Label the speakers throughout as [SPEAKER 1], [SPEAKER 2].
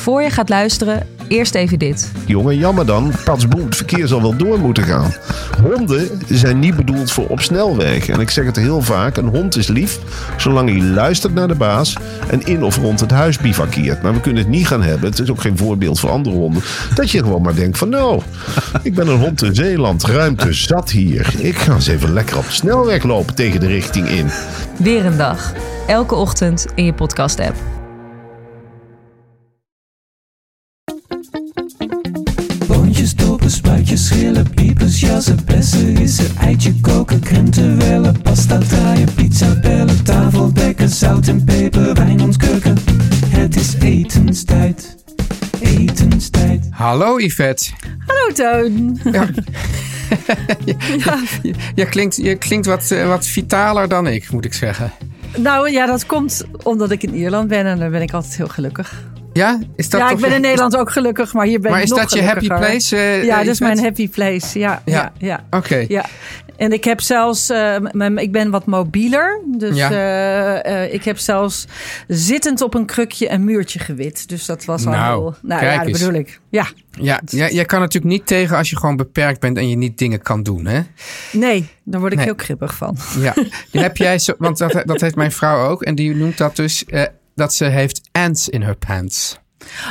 [SPEAKER 1] Voor je gaat luisteren, eerst even dit.
[SPEAKER 2] Jongen, jammer dan. Patsboom, het verkeer zal wel door moeten gaan. Honden zijn niet bedoeld voor op snelweg. En ik zeg het heel vaak, een hond is lief... zolang hij luistert naar de baas... en in of rond het huis bivakkeert. Maar we kunnen het niet gaan hebben. Het is ook geen voorbeeld voor andere honden. Dat je gewoon maar denkt van... nou, ik ben een hond in Zeeland. Ruimte zat hier. Ik ga eens even lekker op de snelweg lopen tegen de richting in.
[SPEAKER 1] Weer een dag. Elke ochtend in je podcast-app.
[SPEAKER 3] Dopen, spuitjes, schillen, piepers, jassen, bessen, rissen, eitje koken, krenten wellen, pasta draaien, pizza bellen, tafel dekken, zout en peper, wijn ontkurken. Het is etenstijd, etenstijd.
[SPEAKER 4] Hallo Yvette.
[SPEAKER 1] Hallo Toon.
[SPEAKER 4] Ja. je, je klinkt, je klinkt wat, eh, wat vitaler dan ik, moet ik zeggen.
[SPEAKER 5] Nou ja, dat komt omdat ik in Ierland ben en dan ben ik altijd heel gelukkig.
[SPEAKER 4] Ja, is dat
[SPEAKER 5] ja, ik ben
[SPEAKER 4] je-
[SPEAKER 5] in Nederland ook gelukkig, maar hier ben
[SPEAKER 4] Maar
[SPEAKER 5] ik
[SPEAKER 4] is
[SPEAKER 5] nog
[SPEAKER 4] dat je happy place? eh,
[SPEAKER 5] ja, dat is mijn happy place. Ja, ja,
[SPEAKER 4] Ja.
[SPEAKER 5] ja.
[SPEAKER 4] Oké.
[SPEAKER 5] Ja. En ik heb zelfs, eh, ik ben wat mobieler. Dus
[SPEAKER 4] Ja.
[SPEAKER 5] eh, ik heb zelfs zittend op een krukje een muurtje gewit. Dus dat was al
[SPEAKER 4] Nou,
[SPEAKER 5] heel. Nou
[SPEAKER 4] kijk
[SPEAKER 5] ja, dat
[SPEAKER 4] eens.
[SPEAKER 5] bedoel ik. Ja,
[SPEAKER 4] Ja, ja, jij kan natuurlijk niet tegen als je gewoon beperkt bent en je niet dingen kan doen, hè?
[SPEAKER 5] nee, daar word ik
[SPEAKER 4] Nee.
[SPEAKER 5] heel kribbig van.
[SPEAKER 4] Ja, die heb jij zo, want dat, dat heeft mijn vrouw ook. En die noemt dat dus dat ze heeft ants in her pants.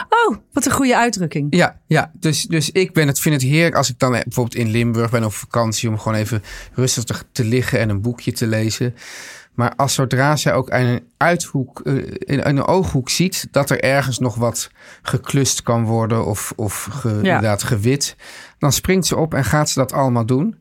[SPEAKER 5] Oh, wat een goede uitdrukking.
[SPEAKER 4] Ja, ja dus, dus ik ben het, vind het heerlijk als ik dan eh, bijvoorbeeld in Limburg ben op vakantie om gewoon even rustig te, te liggen en een boekje te lezen. Maar als zodra zij ook in een uithoek, eh, in een ooghoek ziet dat er ergens nog wat geklust kan worden of, of ge, inderdaad gewit, dan springt ze op en gaat ze dat allemaal doen.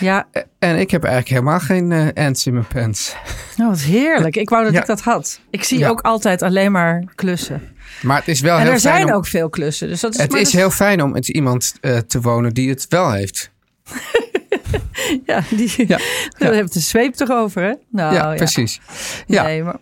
[SPEAKER 5] Ja,
[SPEAKER 4] Eh, En ik heb eigenlijk helemaal geen ants in mijn pants.
[SPEAKER 5] oh, wat heerlijk. Ik wou dat
[SPEAKER 4] Ja.
[SPEAKER 5] ik dat had. Ik zie
[SPEAKER 4] Ja.
[SPEAKER 5] ook altijd alleen maar klussen.
[SPEAKER 4] Maar het is wel
[SPEAKER 5] En
[SPEAKER 4] heel
[SPEAKER 5] er
[SPEAKER 4] fijn
[SPEAKER 5] zijn
[SPEAKER 4] om-
[SPEAKER 5] ook veel klussen. Dus dat is,
[SPEAKER 4] Het is
[SPEAKER 5] dat-
[SPEAKER 4] heel fijn om met iemand te wonen die het wel heeft.
[SPEAKER 5] Ja, die
[SPEAKER 4] Ja.
[SPEAKER 5] daar heeft de zweep toch over, hè? Nou,
[SPEAKER 4] ja, precies. Ja,
[SPEAKER 5] Nee, maar,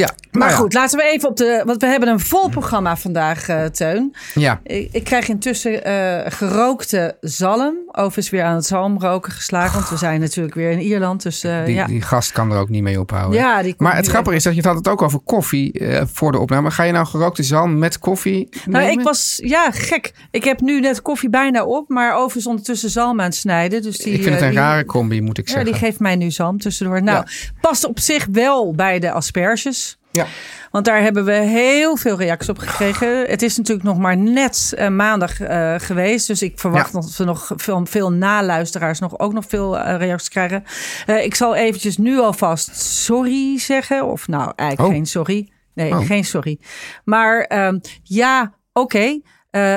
[SPEAKER 4] ja.
[SPEAKER 5] maar
[SPEAKER 4] Nou ja.
[SPEAKER 5] goed, laten we even op de... Want we hebben een vol programma vandaag, eh, Teun.
[SPEAKER 4] Ja,
[SPEAKER 5] Ik, ik krijg intussen eh, gerookte zalm. Overigens weer aan het zalmroken geslagen. Want we zijn natuurlijk weer in Ierland. Dus eh,
[SPEAKER 4] die,
[SPEAKER 5] ja.
[SPEAKER 4] die gast kan er ook niet mee ophouden.
[SPEAKER 5] Ja, die
[SPEAKER 4] maar het grappige is dat je het had het ook over koffie voor de opname. Ga je nou gerookte zalm met koffie
[SPEAKER 5] Nou,
[SPEAKER 4] nemen?
[SPEAKER 5] ik was, ja, gek. Ik heb nu net koffie bijna op, maar overigens ondertussen zalm aan het snijden. Dus die,
[SPEAKER 4] ik vind het een
[SPEAKER 5] die-
[SPEAKER 4] rare combi, moet ik
[SPEAKER 5] Ja,
[SPEAKER 4] zeggen.
[SPEAKER 5] die geeft mij nu zalm tussendoor. Nou, past op zich wel bij de asperges.
[SPEAKER 4] Ja.
[SPEAKER 5] Want daar hebben we heel veel reacties op gekregen. Het is natuurlijk nog maar net eh, maandag eh, geweest. Dus ik verwacht
[SPEAKER 4] Ja.
[SPEAKER 5] dat we nog veel, veel naluisteraars nog, ook nog veel eh, reacties krijgen. Ik zal eventjes nu alvast sorry zeggen. Of nou, eigenlijk
[SPEAKER 4] Oh.
[SPEAKER 5] geen sorry. Nee,
[SPEAKER 4] Oh.
[SPEAKER 5] geen sorry. Maar ehm, ja, oké.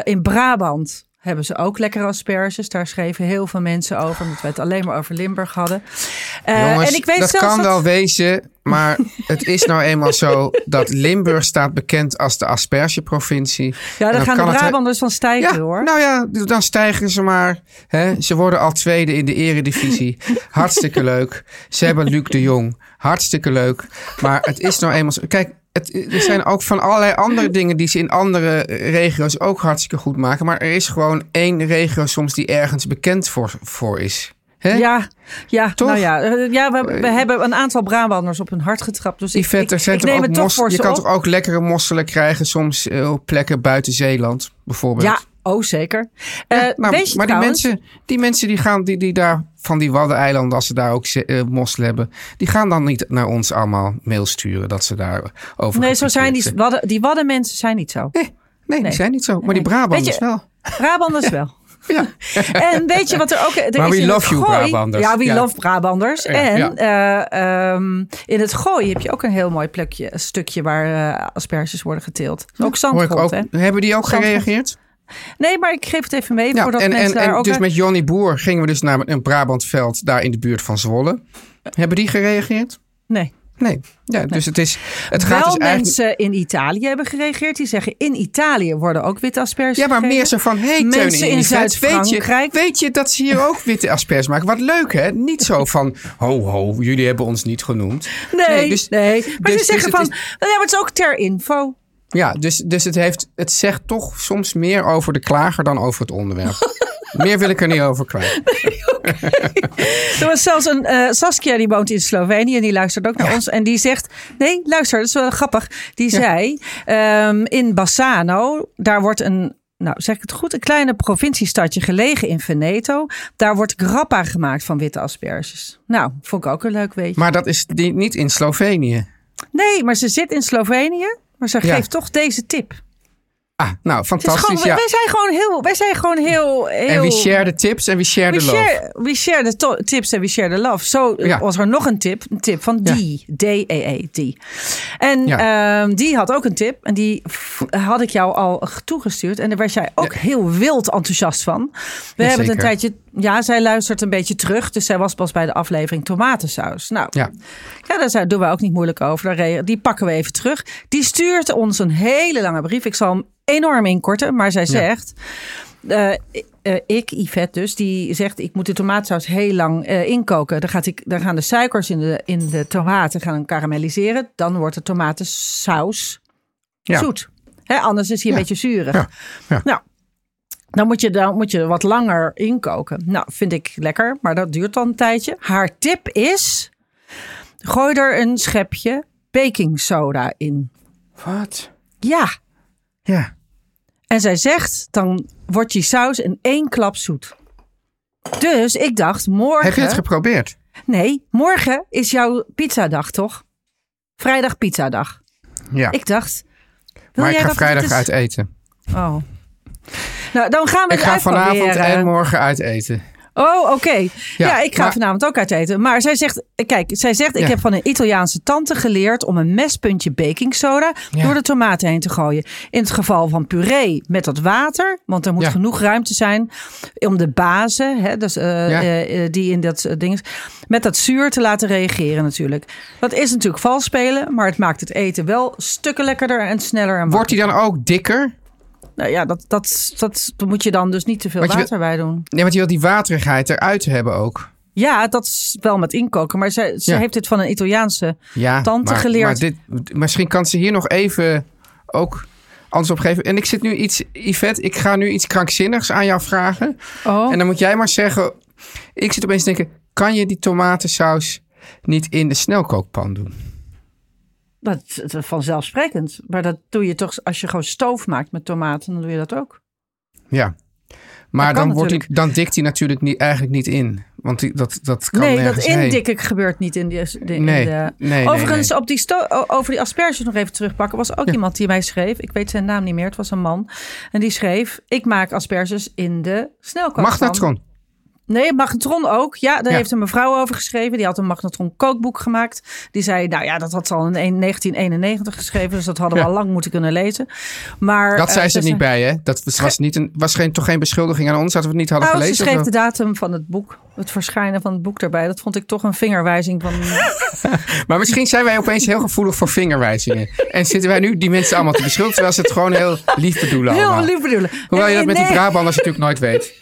[SPEAKER 5] In Brabant hebben ze ook lekkere asperges. Daar schreven heel veel mensen over. Omdat we het alleen maar over Limburg hadden. Eh,
[SPEAKER 4] Jongens,
[SPEAKER 5] en ik weet
[SPEAKER 4] dat
[SPEAKER 5] zelfs
[SPEAKER 4] kan
[SPEAKER 5] dat-
[SPEAKER 4] wel wezen, maar het is nou eenmaal zo dat Limburg staat bekend als de aspergeprovincie.
[SPEAKER 5] Ja, daar gaan de
[SPEAKER 4] het-
[SPEAKER 5] Brabanders van stijgen
[SPEAKER 4] Ja,
[SPEAKER 5] hoor.
[SPEAKER 4] nou ja, dan stijgen ze maar. Hè? Ze worden al tweede in de eredivisie. Hartstikke leuk. Ze hebben Luc de Jong. Hartstikke leuk. Maar het is nou eenmaal zo. Kijk, het, er zijn ook van allerlei andere dingen die ze in andere regio's ook hartstikke goed maken. Maar er is gewoon één regio soms die ergens bekend voor, voor is.
[SPEAKER 5] Ja, ja,
[SPEAKER 4] Toch?
[SPEAKER 5] nou ja, eh, ja we, we hebben een aantal Brabanders op hun hart getrapt. Dus ik, neem het toch voor
[SPEAKER 4] je kan
[SPEAKER 5] op.
[SPEAKER 4] toch ook lekkere mosselen krijgen soms eh, op plekken buiten Zeeland, bijvoorbeeld.
[SPEAKER 5] Ja, oh zeker.
[SPEAKER 4] Ja,
[SPEAKER 5] Eh, weet je
[SPEAKER 4] maar die
[SPEAKER 5] trouwens-
[SPEAKER 4] mensen, die mensen die gaan, die, die daar van die Waddeneilanden, als ze daar ook eh mosselen hebben, die gaan dan niet naar ons allemaal mail sturen dat ze daar over.
[SPEAKER 5] Nee, zo zijn die, wadden, die waddenmensen zijn niet zo.
[SPEAKER 4] Nee, nee,
[SPEAKER 5] Nee.
[SPEAKER 4] die zijn niet zo. Maar die. Brabanders
[SPEAKER 5] je-
[SPEAKER 4] wel.
[SPEAKER 5] Brabanders wel.
[SPEAKER 4] Ja.
[SPEAKER 5] En weet je wat er ook... Er
[SPEAKER 4] Maar
[SPEAKER 5] is
[SPEAKER 4] we
[SPEAKER 5] in het
[SPEAKER 4] love you,
[SPEAKER 5] gooi-
[SPEAKER 4] Brabanders.
[SPEAKER 5] Ja, we
[SPEAKER 4] Ja.
[SPEAKER 5] love Brabanders.
[SPEAKER 4] Ja,
[SPEAKER 5] en
[SPEAKER 4] ja.
[SPEAKER 5] eh, ehm, in het gooi heb je ook een heel mooi plukje, een stukje waar eh, asperges worden geteeld. Ook zandgrond,
[SPEAKER 4] ook,
[SPEAKER 5] hè?
[SPEAKER 4] hebben die ook
[SPEAKER 5] Zandgrond.
[SPEAKER 4] gereageerd?
[SPEAKER 5] Nee, maar ik geef het even mee voordat
[SPEAKER 4] en,
[SPEAKER 5] mensen
[SPEAKER 4] en,
[SPEAKER 5] daar
[SPEAKER 4] en
[SPEAKER 5] ook...
[SPEAKER 4] dus met Johnny Boer gingen we dus naar een Brabantveld daar in de buurt van Zwolle. Hebben die gereageerd?
[SPEAKER 5] Nee.
[SPEAKER 4] Nee. Ja, dus het is. Het gaat
[SPEAKER 5] Wel
[SPEAKER 4] dus eigenlijk.
[SPEAKER 5] mensen in Italië hebben gereageerd. Die zeggen in Italië worden ook witte asperges
[SPEAKER 4] Ja, maar meer zo van, hey
[SPEAKER 5] Mensen
[SPEAKER 4] en
[SPEAKER 5] in
[SPEAKER 4] Yvette, weet je,
[SPEAKER 5] Zuid-Frankrijk.
[SPEAKER 4] weet je dat ze hier ook witte asperges maken? Wat leuk hè? Niet zo van, ho ho, jullie hebben ons niet genoemd.
[SPEAKER 5] Nee, nee.
[SPEAKER 4] dus-
[SPEAKER 5] maar
[SPEAKER 4] dus-
[SPEAKER 5] ze
[SPEAKER 4] dus
[SPEAKER 5] zeggen van,
[SPEAKER 4] is-
[SPEAKER 5] nou ja, maar het is ook ter info.
[SPEAKER 4] Ja, dus, dus het, heeft, het zegt toch soms meer over de klager dan over het onderwerp. meer wil ik er niet over kwijt.
[SPEAKER 5] Er was zelfs een eh, Saskia die woont in Slovenië en die luistert ook naar ons. En die zegt, nee luister, dat is wel grappig. Die zei, ehm, in Bassano, daar wordt een... Nou, zeg ik het goed? Een kleine provinciestadje gelegen in Veneto. Daar wordt grappa gemaakt van witte asperges. Nou, vond ik ook een leuk weetje.
[SPEAKER 4] Maar dat is niet in Slovenië.
[SPEAKER 5] Nee, maar ze zit in Slovenië. Maar ze
[SPEAKER 4] Ja.
[SPEAKER 5] geeft toch deze tip.
[SPEAKER 4] Ah, nou, fantastisch.
[SPEAKER 5] gewoon,
[SPEAKER 4] ja.
[SPEAKER 5] wij, zijn gewoon heel, wij zijn gewoon heel, heel
[SPEAKER 4] En we share de tips en we share de love.
[SPEAKER 5] share, we share the to- tips en we share the love. Zo
[SPEAKER 4] Ja.
[SPEAKER 5] was er nog een tip. Een tip van
[SPEAKER 4] Ja.
[SPEAKER 5] die. D-E-E, die. En
[SPEAKER 4] Ja.
[SPEAKER 5] ehm, die had ook een tip. En die had ik jou al toegestuurd. En daar was jij ook heel wild enthousiast van. We
[SPEAKER 4] Ja,
[SPEAKER 5] hebben het een tijdje... Ja, zij luistert een beetje terug. Dus zij was pas bij de aflevering tomatensaus. Nou,
[SPEAKER 4] Ja.
[SPEAKER 5] ja, daar zijn- doen we ook niet moeilijk over. Die pakken we even terug. Die stuurt ons een hele lange brief. Ik zal hem enorm inkorten. Maar zij zegt... eh, eh, ik, Yvette dus, die zegt... ik moet de tomatensaus heel lang eh, inkoken. Dan, gaat ik, dan gaan de suikers in de, in de tomaten gaan karamelliseren. Dan wordt de tomatensaus
[SPEAKER 4] Ja.
[SPEAKER 5] zoet. Hè, anders is hij een beetje zuurig. Nou, dan moet, je, dan moet je wat langer inkoken. Nou, vind ik lekker, maar dat duurt dan een tijdje. Haar tip is: gooi er een schepje baking soda in.
[SPEAKER 4] Wat?
[SPEAKER 5] Ja.
[SPEAKER 4] Ja.
[SPEAKER 5] En zij zegt: dan wordt die saus in één klap zoet. Dus ik dacht, morgen.
[SPEAKER 4] Heb je het geprobeerd?
[SPEAKER 5] nee, morgen is jouw pizzadag, toch? Vrijdag pizzadag.
[SPEAKER 4] Ja.
[SPEAKER 5] Ik dacht. wil
[SPEAKER 4] maar ik ga vrijdag uit eten.
[SPEAKER 5] Oh. Nou, dan gaan we
[SPEAKER 4] Ik
[SPEAKER 5] het
[SPEAKER 4] ga vanavond en morgen uit eten.
[SPEAKER 5] Oh, oké. Ja,
[SPEAKER 4] Ja,
[SPEAKER 5] ik ga
[SPEAKER 4] maar-
[SPEAKER 5] vanavond ook uit eten. Maar zij zegt, kijk, zij zegt, ik
[SPEAKER 4] Ja.
[SPEAKER 5] heb van een Italiaanse tante geleerd om een mespuntje baking soda
[SPEAKER 4] Ja.
[SPEAKER 5] door de tomaten heen te gooien. In het geval van puree met dat water, want er moet genoeg ruimte zijn om de bazen, hè, dus, eh, eh, eh, die in dat uh, ding is, met dat zuur te laten reageren natuurlijk. Dat is natuurlijk vals spelen, maar het maakt het eten wel stukken lekkerder en sneller. En
[SPEAKER 4] Wordt die dan ook dikker?
[SPEAKER 5] Nou ja, dat, dat, dat, dat moet je dan dus niet te veel
[SPEAKER 4] Want
[SPEAKER 5] water bij doen.
[SPEAKER 4] Nee, want je wil die waterigheid eruit hebben ook.
[SPEAKER 5] Ja, dat is wel met inkoken. Maar ze, ze
[SPEAKER 4] Ja.
[SPEAKER 5] heeft dit van een Italiaanse
[SPEAKER 4] Ja,
[SPEAKER 5] tante
[SPEAKER 4] maar,
[SPEAKER 5] geleerd.
[SPEAKER 4] Maar dit, misschien kan ze hier nog even ook anders op geven. En ik zit nu iets, Yvette, ik ga nu iets krankzinnigs aan jou vragen.
[SPEAKER 5] Oh.
[SPEAKER 4] En dan moet jij maar zeggen, ik zit opeens te denken, kan je die tomatensaus niet in de snelkookpan doen?
[SPEAKER 5] Dat is vanzelfsprekend. Maar dat doe je toch als je gewoon stoof maakt met tomaten. Dan doe je dat ook.
[SPEAKER 4] Ja. Maar dan, wordt die, dan dikt hij natuurlijk niet, eigenlijk niet in. Want die, dat, dat kan
[SPEAKER 5] nee, dat indikken gebeurt niet in, die, de- in
[SPEAKER 4] Nee,
[SPEAKER 5] de...
[SPEAKER 4] nee,
[SPEAKER 5] Overigens,
[SPEAKER 4] nee.
[SPEAKER 5] op die sto- over die asperges nog even terugpakken. was ook iemand die mij schreef. Ik weet zijn naam niet meer. Het was een man. En die schreef, ik maak asperges in de snelkookpan.
[SPEAKER 4] Magnetron.
[SPEAKER 5] Nee, magnetron ook. Ja, daar
[SPEAKER 4] Ja.
[SPEAKER 5] heeft een mevrouw over geschreven. Die had een magnetron kookboek gemaakt. Die zei, nou ja, dat had ze al in 1991 geschreven. Dus dat hadden we
[SPEAKER 4] Ja.
[SPEAKER 5] al lang moeten kunnen lezen. Maar,
[SPEAKER 4] Dat
[SPEAKER 5] eh,
[SPEAKER 4] zei ze er
[SPEAKER 5] zei-
[SPEAKER 4] niet bij, hè? Dat was, was, niet een, was geen, toch geen beschuldiging aan ons dat we het niet hadden
[SPEAKER 5] Nou, ze
[SPEAKER 4] gelezen?
[SPEAKER 5] schreef
[SPEAKER 4] of
[SPEAKER 5] de datum van het boek. Het verschijnen van het boek daarbij. Dat vond ik toch een vingerwijzing van...
[SPEAKER 4] Maar misschien zijn wij opeens heel gevoelig voor vingerwijzingen. En zitten wij nu die mensen allemaal te beschuldigen... terwijl ze het gewoon heel lief bedoelen
[SPEAKER 5] Heel
[SPEAKER 4] allemaal.
[SPEAKER 5] lief bedoelen.
[SPEAKER 4] Hoewel je
[SPEAKER 5] Nee,
[SPEAKER 4] dat met die. Brabanders natuurlijk nooit weet.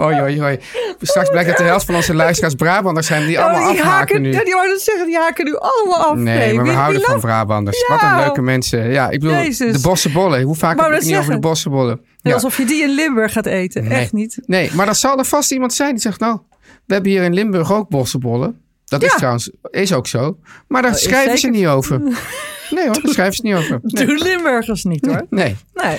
[SPEAKER 4] Oei, oei, oei. Straks blijkt dat de helft van onze luisteraars Brabanders zijn... die allemaal
[SPEAKER 5] Oh, die
[SPEAKER 4] afhaken
[SPEAKER 5] haken,
[SPEAKER 4] nu.
[SPEAKER 5] Ja, die zeggen, die haken nu allemaal af.
[SPEAKER 4] Nee, maar we houden van Brabanders.
[SPEAKER 5] Ja.
[SPEAKER 4] Wat een leuke mensen. Ja, ik bedoel,
[SPEAKER 5] Jezus.
[SPEAKER 4] de bossenbollen. Hoe vaak heb ik niet over de bossenbollen? Ja.
[SPEAKER 5] Alsof je die in Limburg gaat eten.
[SPEAKER 4] Nee.
[SPEAKER 5] Echt niet.
[SPEAKER 4] Nee, maar dan zal er vast iemand zijn die zegt... nou, we hebben hier in Limburg ook bossenbollen. Dat is trouwens is ook zo. Maar daar
[SPEAKER 5] is
[SPEAKER 4] schrijven ze niet over. Nee hoor, daar schrijven ze niet over. Nee.
[SPEAKER 5] Doen Limburgers niet hoor.
[SPEAKER 4] nee.
[SPEAKER 5] Nee.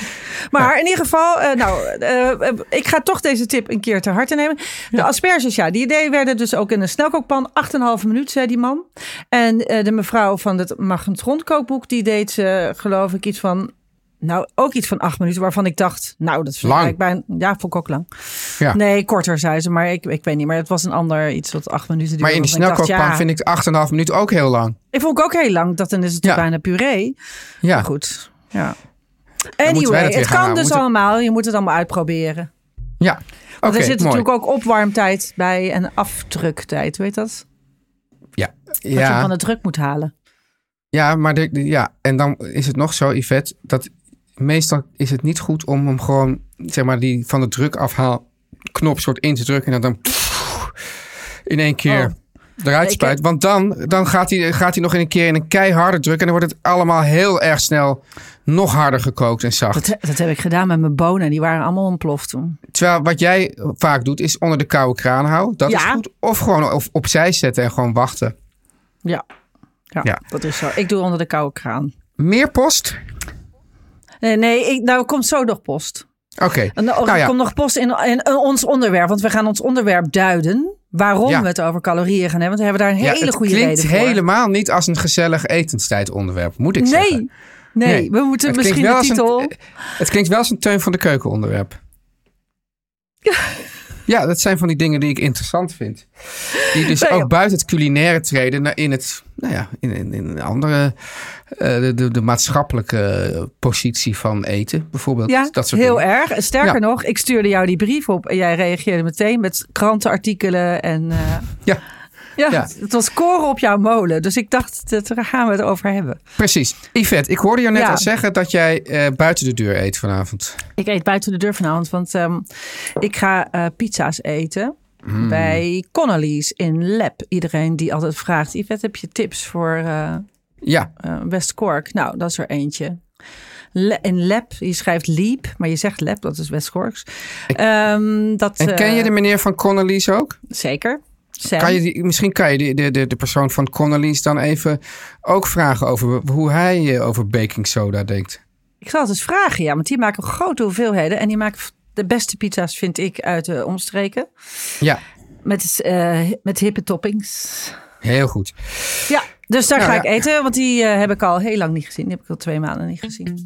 [SPEAKER 5] Maar in ieder geval, eh, nou, eh, ik ga toch deze tip een keer ter harte nemen. De asperges, ja, die idee werden dus ook in een snelkookpan. 8,5 minuut, zei die man. En eh, de mevrouw van het magnetronkookboek, die deed ze, geloof ik, iets van nou, ook iets van acht minuten waarvan ik dacht, nou, dat is
[SPEAKER 4] Lang.
[SPEAKER 5] Bij, ja, vond ik ook lang.
[SPEAKER 4] Ja.
[SPEAKER 5] Nee, korter zei ze, maar ik, ik weet niet. Maar het was een ander iets wat acht minuten duurde.
[SPEAKER 4] Maar in
[SPEAKER 5] dacht,
[SPEAKER 4] snelkookpan
[SPEAKER 5] ja,
[SPEAKER 4] vind ik 8,5 minuten ook heel lang.
[SPEAKER 5] Ik vond ik ook heel lang. Dat dan is het
[SPEAKER 4] Ja.
[SPEAKER 5] bijna puree.
[SPEAKER 4] Ja,
[SPEAKER 5] Maar goed, ja. Anyway, het kan dus
[SPEAKER 4] moeten-
[SPEAKER 5] allemaal. Je moet het allemaal uitproberen.
[SPEAKER 4] ja. Oké,
[SPEAKER 5] Want er zit
[SPEAKER 4] mooi.
[SPEAKER 5] natuurlijk ook opwarmtijd bij en afdruktijd. Weet je dat?
[SPEAKER 4] Ja,
[SPEAKER 5] Dat je
[SPEAKER 4] ja.
[SPEAKER 5] van de druk moet halen.
[SPEAKER 4] Ja, maar de, de- ja, en dan is het nog zo, Yvette, dat meestal is het niet goed om hem gewoon, zeg maar, die van de druk afhaal knop soort in te drukken en dan in één keer
[SPEAKER 5] Oh.
[SPEAKER 4] eruit spuit. Want dan, dan gaat, hij, gaat hij nog in een keer in een keiharde druk en dan wordt het allemaal heel erg snel nog harder gekookt en zacht.
[SPEAKER 5] Dat, dat heb ik gedaan met mijn bonen. Die waren allemaal ontploft toen.
[SPEAKER 4] Terwijl wat jij vaak doet, is onder de koude kraan houden. Dat is goed. Of gewoon op, opzij zetten en gewoon wachten.
[SPEAKER 5] Ja. Ja,
[SPEAKER 4] Ja.
[SPEAKER 5] dat is zo. Ik doe onder de koude kraan.
[SPEAKER 4] Meer post?
[SPEAKER 5] Nee, nee ik, nou komt zo nog post.
[SPEAKER 4] Oké.
[SPEAKER 5] En er
[SPEAKER 4] Nou ja.
[SPEAKER 5] komt nog post in, in, in ons onderwerp. Want we gaan ons onderwerp duiden. Waarom
[SPEAKER 4] Ja.
[SPEAKER 5] we het over calorieën gaan hebben. Want we hebben daar een hele
[SPEAKER 4] het
[SPEAKER 5] goede
[SPEAKER 4] klinkt
[SPEAKER 5] reden voor.
[SPEAKER 4] helemaal niet als een gezellig etenstijdonderwerp, moet ik zeggen.
[SPEAKER 5] Nee, nee, we moeten
[SPEAKER 4] Het
[SPEAKER 5] misschien
[SPEAKER 4] klinkt
[SPEAKER 5] de titel...
[SPEAKER 4] een- Het klinkt wel als een teun van de keuken onderwerp. Ja, dat zijn van die dingen die ik interessant vind. Die dus
[SPEAKER 5] Nee,
[SPEAKER 4] ook buiten het culinaire treden naar in het, nou ja, in, in, in een andere, eh, de, de, de maatschappelijke positie van eten, bijvoorbeeld.
[SPEAKER 5] Ja,
[SPEAKER 4] dat soort
[SPEAKER 5] heel
[SPEAKER 4] dingen.
[SPEAKER 5] erg. Sterker
[SPEAKER 4] Ja.
[SPEAKER 5] nog, ik stuurde jou die brief op en jij reageerde meteen met krantenartikelen. En eh,
[SPEAKER 4] Ja,
[SPEAKER 5] ja,
[SPEAKER 4] Ja.
[SPEAKER 5] het was koren op jouw molen. Dus ik dacht, daar gaan we het over hebben.
[SPEAKER 4] precies. Yvette, ik hoorde jou net
[SPEAKER 5] Ja.
[SPEAKER 4] al zeggen dat jij eh, buiten de deur eet vanavond.
[SPEAKER 5] Ik eet buiten de deur vanavond, want ehm, ik ga eh, pizza's eten.
[SPEAKER 4] Hmm.
[SPEAKER 5] Bij Connolly's in Lep. Iedereen die altijd vraagt, Yvette, heb je tips voor eh
[SPEAKER 4] Ja,
[SPEAKER 5] West-Cork? Nou, dat is er eentje. Le- in Lep, je schrijft Leap, maar je zegt Lep, dat is West-Corks. Ehm, dat,
[SPEAKER 4] en ken je de meneer van Connolly's ook?
[SPEAKER 5] Zeker. Sam.
[SPEAKER 4] Kan je die, misschien kan je de, de, de, de persoon van Connolly's dan even ook vragen over hoe hij eh, over baking soda denkt.
[SPEAKER 5] Ik zal het eens vragen, ja, want die maken grote hoeveelheden. En die maken de beste pizza's, vind ik, uit de omstreken.
[SPEAKER 4] Ja,
[SPEAKER 5] Met, eh, met hippe toppings.
[SPEAKER 4] heel goed.
[SPEAKER 5] Ja, dus daar
[SPEAKER 4] Nou,
[SPEAKER 5] ga
[SPEAKER 4] ja.
[SPEAKER 5] ik eten, want die eh, heb ik al heel lang niet gezien. Die heb ik al twee maanden niet gezien.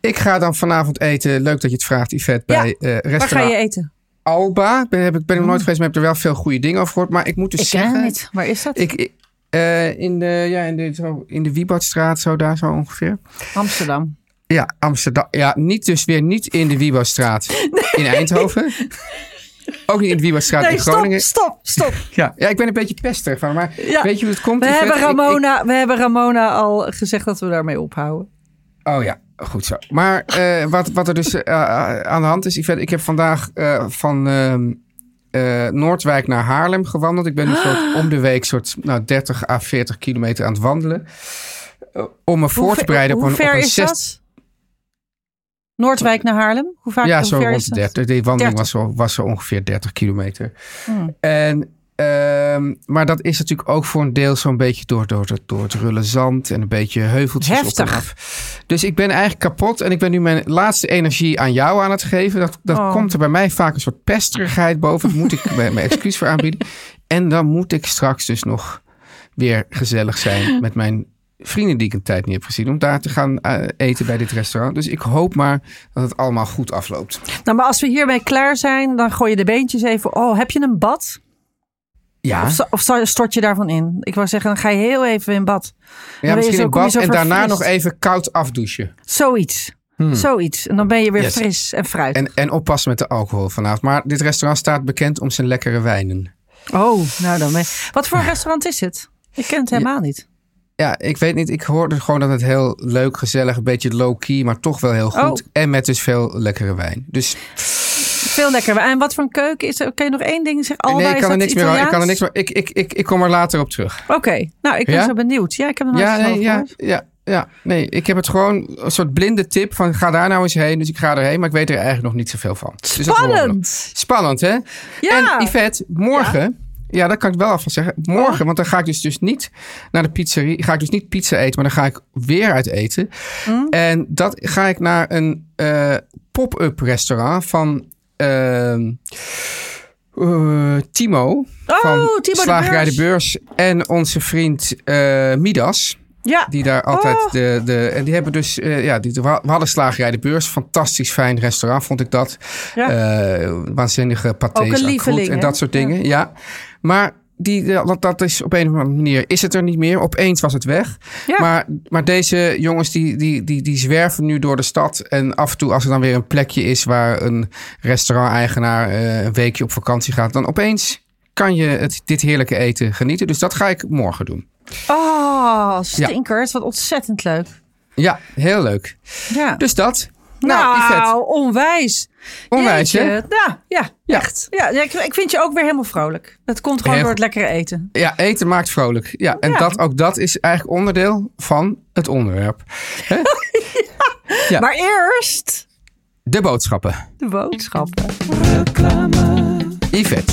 [SPEAKER 4] Ik ga dan vanavond eten. Leuk dat je het vraagt, Yvette. Bij
[SPEAKER 5] Ja,
[SPEAKER 4] eh
[SPEAKER 5] Waar ga
[SPEAKER 4] restaurant
[SPEAKER 5] je eten?
[SPEAKER 4] Alba. Ben, heb ik ben er nooit geweest, maar heb er wel veel goede dingen over gehoord. Maar ik moet dus
[SPEAKER 5] Ik
[SPEAKER 4] zeggen...
[SPEAKER 5] het niet. Waar is dat?
[SPEAKER 4] Ik, ik, eh, in de, ja, in de, zo, in de Wieboudstraat, zo daar zo ongeveer.
[SPEAKER 5] Amsterdam.
[SPEAKER 4] Ja, Amsterdam. Ja, niet dus weer niet in de Wieboudstraat in Eindhoven. Ook niet in de Wieboudstraat
[SPEAKER 5] Nee,
[SPEAKER 4] in
[SPEAKER 5] stop,
[SPEAKER 4] Groningen.
[SPEAKER 5] stop, stop.
[SPEAKER 4] Ja, ja, ik ben een beetje pesterig van, maar
[SPEAKER 5] Ja.
[SPEAKER 4] weet je hoe het komt?
[SPEAKER 5] We hebben,
[SPEAKER 4] Ik- ik-
[SPEAKER 5] Ramona, we hebben Ramona al gezegd dat we daarmee ophouden.
[SPEAKER 4] Oh ja, goed zo. Maar eh, wat, wat er dus eh, aan de hand is, Yvette, ik heb vandaag eh, van ehm, eh, Noordwijk naar Haarlem gewandeld. Ik ben nu soort om de week soort nou, 30 à 40 kilometer aan het wandelen. Eh, om me voor te bereiden op een, op
[SPEAKER 5] ver
[SPEAKER 4] een
[SPEAKER 5] is
[SPEAKER 4] zes-
[SPEAKER 5] dat? Noordwijk naar Haarlem? Hoe vaak
[SPEAKER 4] Ja,
[SPEAKER 5] hoe
[SPEAKER 4] zo
[SPEAKER 5] ver
[SPEAKER 4] rond
[SPEAKER 5] is
[SPEAKER 4] de
[SPEAKER 5] dat?
[SPEAKER 4] 30. Die wandeling
[SPEAKER 5] 30.
[SPEAKER 4] was zo, was zo ongeveer 30 kilometer.
[SPEAKER 5] Hmm.
[SPEAKER 4] En, ehm, maar dat is natuurlijk ook voor een deel zo'n beetje door, door, het- door het rulle zand en een beetje heuveltjes op
[SPEAKER 5] Heftig.
[SPEAKER 4] af. Dus ik ben eigenlijk kapot en ik ben nu mijn laatste energie aan jou aan het geven. Dat, dat
[SPEAKER 5] Oh.
[SPEAKER 4] komt er bij mij vaak een soort pesterigheid boven. Daar moet ik mijn mijn excuus voor aanbieden. En dan moet ik straks dus nog weer gezellig zijn met mijn vrienden die ik een tijd niet heb gezien. Om daar te gaan eh, eten bij dit restaurant. Dus ik hoop maar dat het allemaal goed afloopt.
[SPEAKER 5] Nou, maar als we hiermee klaar zijn, dan gooi je de beentjes even. Oh, heb je een bad?
[SPEAKER 4] Ja,
[SPEAKER 5] Of, stort je daarvan in? Ik wou zeggen, dan ga je heel even in bad.
[SPEAKER 4] Ja misschien
[SPEAKER 5] zo- je
[SPEAKER 4] bad en daarna nog even koud afdouchen.
[SPEAKER 5] Zoiets. Zoiets. En dan ben je weer
[SPEAKER 4] Yes.
[SPEAKER 5] fris en fruit.
[SPEAKER 4] En, en oppassen met de alcohol vanavond. Maar dit restaurant staat bekend om zijn lekkere wijnen.
[SPEAKER 5] Oh, nou dan ben Wat voor restaurant is het? Ik ken het helemaal niet.
[SPEAKER 4] Ja, ik weet niet. Ik hoorde gewoon dat het heel leuk, gezellig, een beetje low-key, maar toch wel heel goed.
[SPEAKER 5] Oh.
[SPEAKER 4] En met dus veel lekkere wijn. Dus
[SPEAKER 5] Veel lekker. En wat voor een keuken is er? Kun je nog één ding zeggen?
[SPEAKER 4] Nee, ik kan er niks meer. Ik kan er niks meer. Ik, ik, ik, ik kom er later op terug.
[SPEAKER 5] Oké, nou ik ben
[SPEAKER 4] Ja?
[SPEAKER 5] zo benieuwd. Ja, ik heb er nog
[SPEAKER 4] Ja, nee, ja, ja, ja. Nee, ik heb het gewoon een soort blinde tip van ga daar nou eens heen. Dus ik ga erheen, maar ik weet er eigenlijk nog niet zoveel van. Dus.
[SPEAKER 5] Spannend!
[SPEAKER 4] Spannend, hè?
[SPEAKER 5] Ja.
[SPEAKER 4] En Yvette, morgen... Ja. dat kan ik wel alvast zeggen. Morgen, want dan ga ik dus, dus niet naar de pizzerie. Ga ik dus niet pizza eten, maar dan ga ik weer uit eten.
[SPEAKER 5] Hm?
[SPEAKER 4] En dat ga ik naar een eh, pop-up restaurant van ehm, eh, Timo. van
[SPEAKER 5] Oh, Timo
[SPEAKER 4] Slagerij de
[SPEAKER 5] Beurs.
[SPEAKER 4] Beurs. En onze vriend eh, Midas.
[SPEAKER 5] Ja.
[SPEAKER 4] Die daar altijd
[SPEAKER 5] Oh.
[SPEAKER 4] de, de. En die hebben dus. eh, ja, die, we hadden slagerij de beurs. Fantastisch fijn restaurant, vond ik dat.
[SPEAKER 5] Ja.
[SPEAKER 4] Waanzinnige
[SPEAKER 5] lieveling,
[SPEAKER 4] en
[SPEAKER 5] hè?
[SPEAKER 4] dat soort dingen. Ja. Maar die, dat, dat is op een of andere manier is het er niet meer. Opeens was het weg.
[SPEAKER 5] Ja.
[SPEAKER 4] Maar, maar deze jongens die, die, die, die zwerven nu door de stad. En af en toe als er dan weer een plekje is waar een restaurant-eigenaar eh, een weekje op vakantie gaat. Dan opeens kan je het, dit heerlijke eten genieten. Dus dat ga ik morgen doen.
[SPEAKER 5] Oh, stinkers. Wat ontzettend leuk.
[SPEAKER 4] Ja, heel leuk.
[SPEAKER 5] Ja.
[SPEAKER 4] Dus dat.
[SPEAKER 5] nou,
[SPEAKER 4] Nou,
[SPEAKER 5] onwijs.
[SPEAKER 4] Onwijs, hè?
[SPEAKER 5] Ja, ja,
[SPEAKER 4] Ja.
[SPEAKER 5] echt. Ja, ik, ik vind je ook weer helemaal vrolijk. Dat komt gewoon
[SPEAKER 4] Heel
[SPEAKER 5] door het lekkere eten.
[SPEAKER 4] Ja, eten maakt vrolijk. Ja, en
[SPEAKER 5] Ja.
[SPEAKER 4] Dat, ook dat is eigenlijk onderdeel van het onderwerp. Hè? Ja.
[SPEAKER 5] Maar eerst
[SPEAKER 4] De boodschappen.
[SPEAKER 5] de boodschappen.
[SPEAKER 4] Yvette,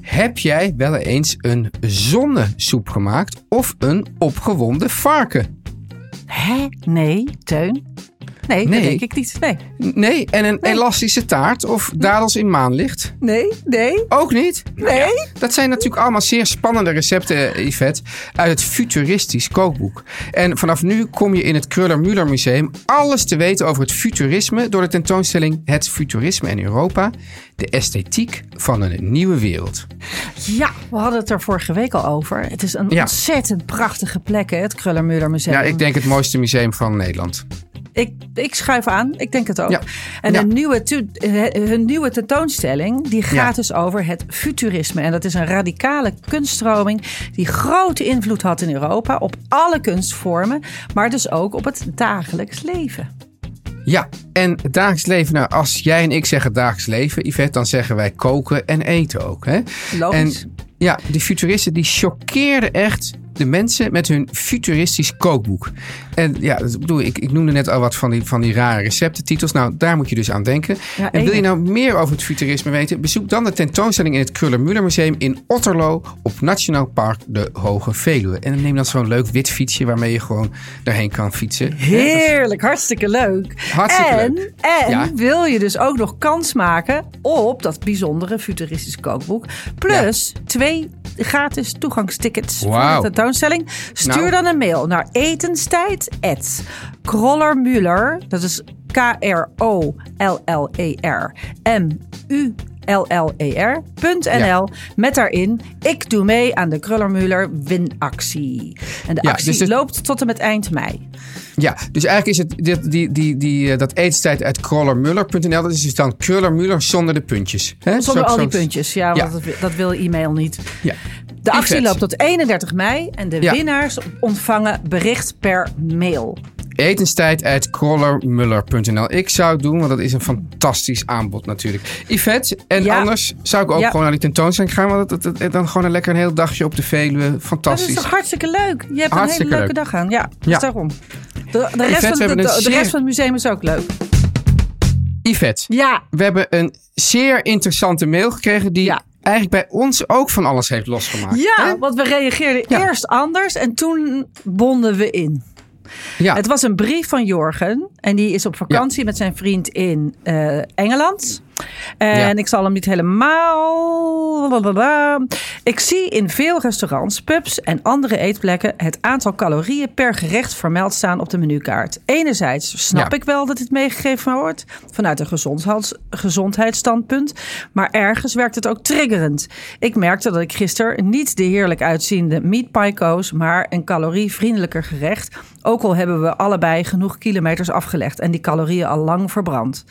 [SPEAKER 4] heb jij wel eens een zonnesoep gemaakt of een opgewonden varken?
[SPEAKER 5] Hè? Nee, Teun? Nee,
[SPEAKER 4] Nee.
[SPEAKER 5] dat denk ik niet. Nee,
[SPEAKER 4] Nee, en een elastische taart of dadels in maanlicht?
[SPEAKER 5] nee, nee,
[SPEAKER 4] Ook niet?
[SPEAKER 5] nee.
[SPEAKER 4] Dat zijn natuurlijk allemaal zeer spannende recepten, Yvette, uit het futuristisch kookboek. En vanaf nu kom je in het Kruller-Müller Museum alles te weten over het futurisme door de tentoonstelling Het Futurisme in Europa, de esthetiek van een nieuwe wereld.
[SPEAKER 5] Ja, we hadden het er vorige week al over. Het is een
[SPEAKER 4] Ja.
[SPEAKER 5] ontzettend prachtige plek, hè, het Kruller-Müller Museum.
[SPEAKER 4] Ja, ik denk het mooiste museum van Nederland.
[SPEAKER 5] Ik, ik schuif aan, ik denk het ook.
[SPEAKER 4] Ja.
[SPEAKER 5] En
[SPEAKER 4] Ja.
[SPEAKER 5] een nieuwe, hun nieuwe tentoonstelling die gaat
[SPEAKER 4] Ja.
[SPEAKER 5] dus over het futurisme. En dat is een radicale kunststroming die grote invloed had in Europa op alle kunstvormen, maar dus ook op het dagelijks leven.
[SPEAKER 4] Ja, en het dagelijks leven, nou, als jij en ik zeggen dagelijks leven, Yvette, dan zeggen wij koken en eten ook. Hè?
[SPEAKER 5] Logisch.
[SPEAKER 4] En ja, die futuristen die choqueerden echt de mensen met hun futuristisch kookboek. En ja, dat bedoel ik, ik noemde net al wat van die, van die rare receptentitels. Nou, daar moet je dus aan denken.
[SPEAKER 5] Ja,
[SPEAKER 4] en wil je nou meer over het futurisme weten? Bezoek dan de tentoonstelling in het Kruller-Müller Museum in Otterlo op Nationaal Park de Hoge Veluwe. En dan neem dan zo'n leuk wit fietsje waarmee je gewoon daarheen kan fietsen.
[SPEAKER 5] Heerlijk, hartstikke leuk.
[SPEAKER 4] Hartstikke
[SPEAKER 5] en,
[SPEAKER 4] leuk.
[SPEAKER 5] En
[SPEAKER 4] Ja.
[SPEAKER 5] wil je dus ook nog kans maken op dat bijzondere futuristisch kookboek. Plus twee gratis toegangstickets voor de tentoonstelling. Stuur
[SPEAKER 4] Nou.
[SPEAKER 5] dan een mail naar etenstijd Krollermuller. Dat is K-R-O-L-L-E-R M-U LLER.nl met daarin ik doe mee aan de Krullermuller winactie. En de
[SPEAKER 4] Ja,
[SPEAKER 5] actie
[SPEAKER 4] dus het-
[SPEAKER 5] loopt tot en met eind mei.
[SPEAKER 4] Ja, dus eigenlijk is het dit, die, die, die, eh, dat etenstijd uit krollermuller.nl. Dat is dus dan krullermuller zonder de puntjes. Hè?
[SPEAKER 5] Zonder
[SPEAKER 4] Zo-
[SPEAKER 5] al die puntjes. Ja,
[SPEAKER 4] Ja.
[SPEAKER 5] want dat, dat wil e-mail niet.
[SPEAKER 4] Ja.
[SPEAKER 5] De actie loopt tot 31 mei en de
[SPEAKER 4] Ja.
[SPEAKER 5] winnaars ontvangen bericht per mail.
[SPEAKER 4] Etenstijd uit krollermuller.nl. Ik zou het doen, want dat is een fantastisch aanbod natuurlijk. Yvette, en
[SPEAKER 5] Ja.
[SPEAKER 4] anders zou ik ook
[SPEAKER 5] Ja.
[SPEAKER 4] gewoon naar die tentoonstelling gaan. Want het, het- het- dan gewoon een lekker een heel dagje op de Veluwe.
[SPEAKER 5] Dat is
[SPEAKER 4] Fantastisch.
[SPEAKER 5] toch hartstikke leuk? Je hebt
[SPEAKER 4] Hartstikke
[SPEAKER 5] een hele leuke
[SPEAKER 4] leuk.
[SPEAKER 5] dag aan. Ja, dus daarom. De, de, rest,
[SPEAKER 4] Yvette,
[SPEAKER 5] van, de, de,
[SPEAKER 4] zeer-
[SPEAKER 5] rest van het museum is ook leuk.
[SPEAKER 4] Yvette,
[SPEAKER 5] Ja,
[SPEAKER 4] we hebben een zeer interessante mail gekregen die. Eigenlijk bij ons ook van alles heeft losgemaakt.
[SPEAKER 5] ja
[SPEAKER 4] Hè?
[SPEAKER 5] want we reageerden
[SPEAKER 4] Ja.
[SPEAKER 5] eerst anders en toen bonden we in.
[SPEAKER 4] ja.
[SPEAKER 5] Het was een brief van Jorgen. En die is op vakantie met zijn vriend in eh, Engeland. En
[SPEAKER 4] Ja.
[SPEAKER 5] ik zal hem niet helemaal. blablabla. Ik zie in veel restaurants, pubs en andere eetplekken het aantal calorieën per gerecht vermeld staan op de menukaart. Enerzijds snap
[SPEAKER 4] Ja.
[SPEAKER 5] ik wel dat dit meegegeven wordt vanuit een gezondheids, gezondheidsstandpunt, maar ergens werkt het ook triggerend. Ik merkte dat ik gisteren niet de heerlijk uitziende meat pie koos, maar een calorievriendelijker gerecht. Ook al hebben we allebei genoeg kilometers afgelegd en die calorieën al lang verbrand.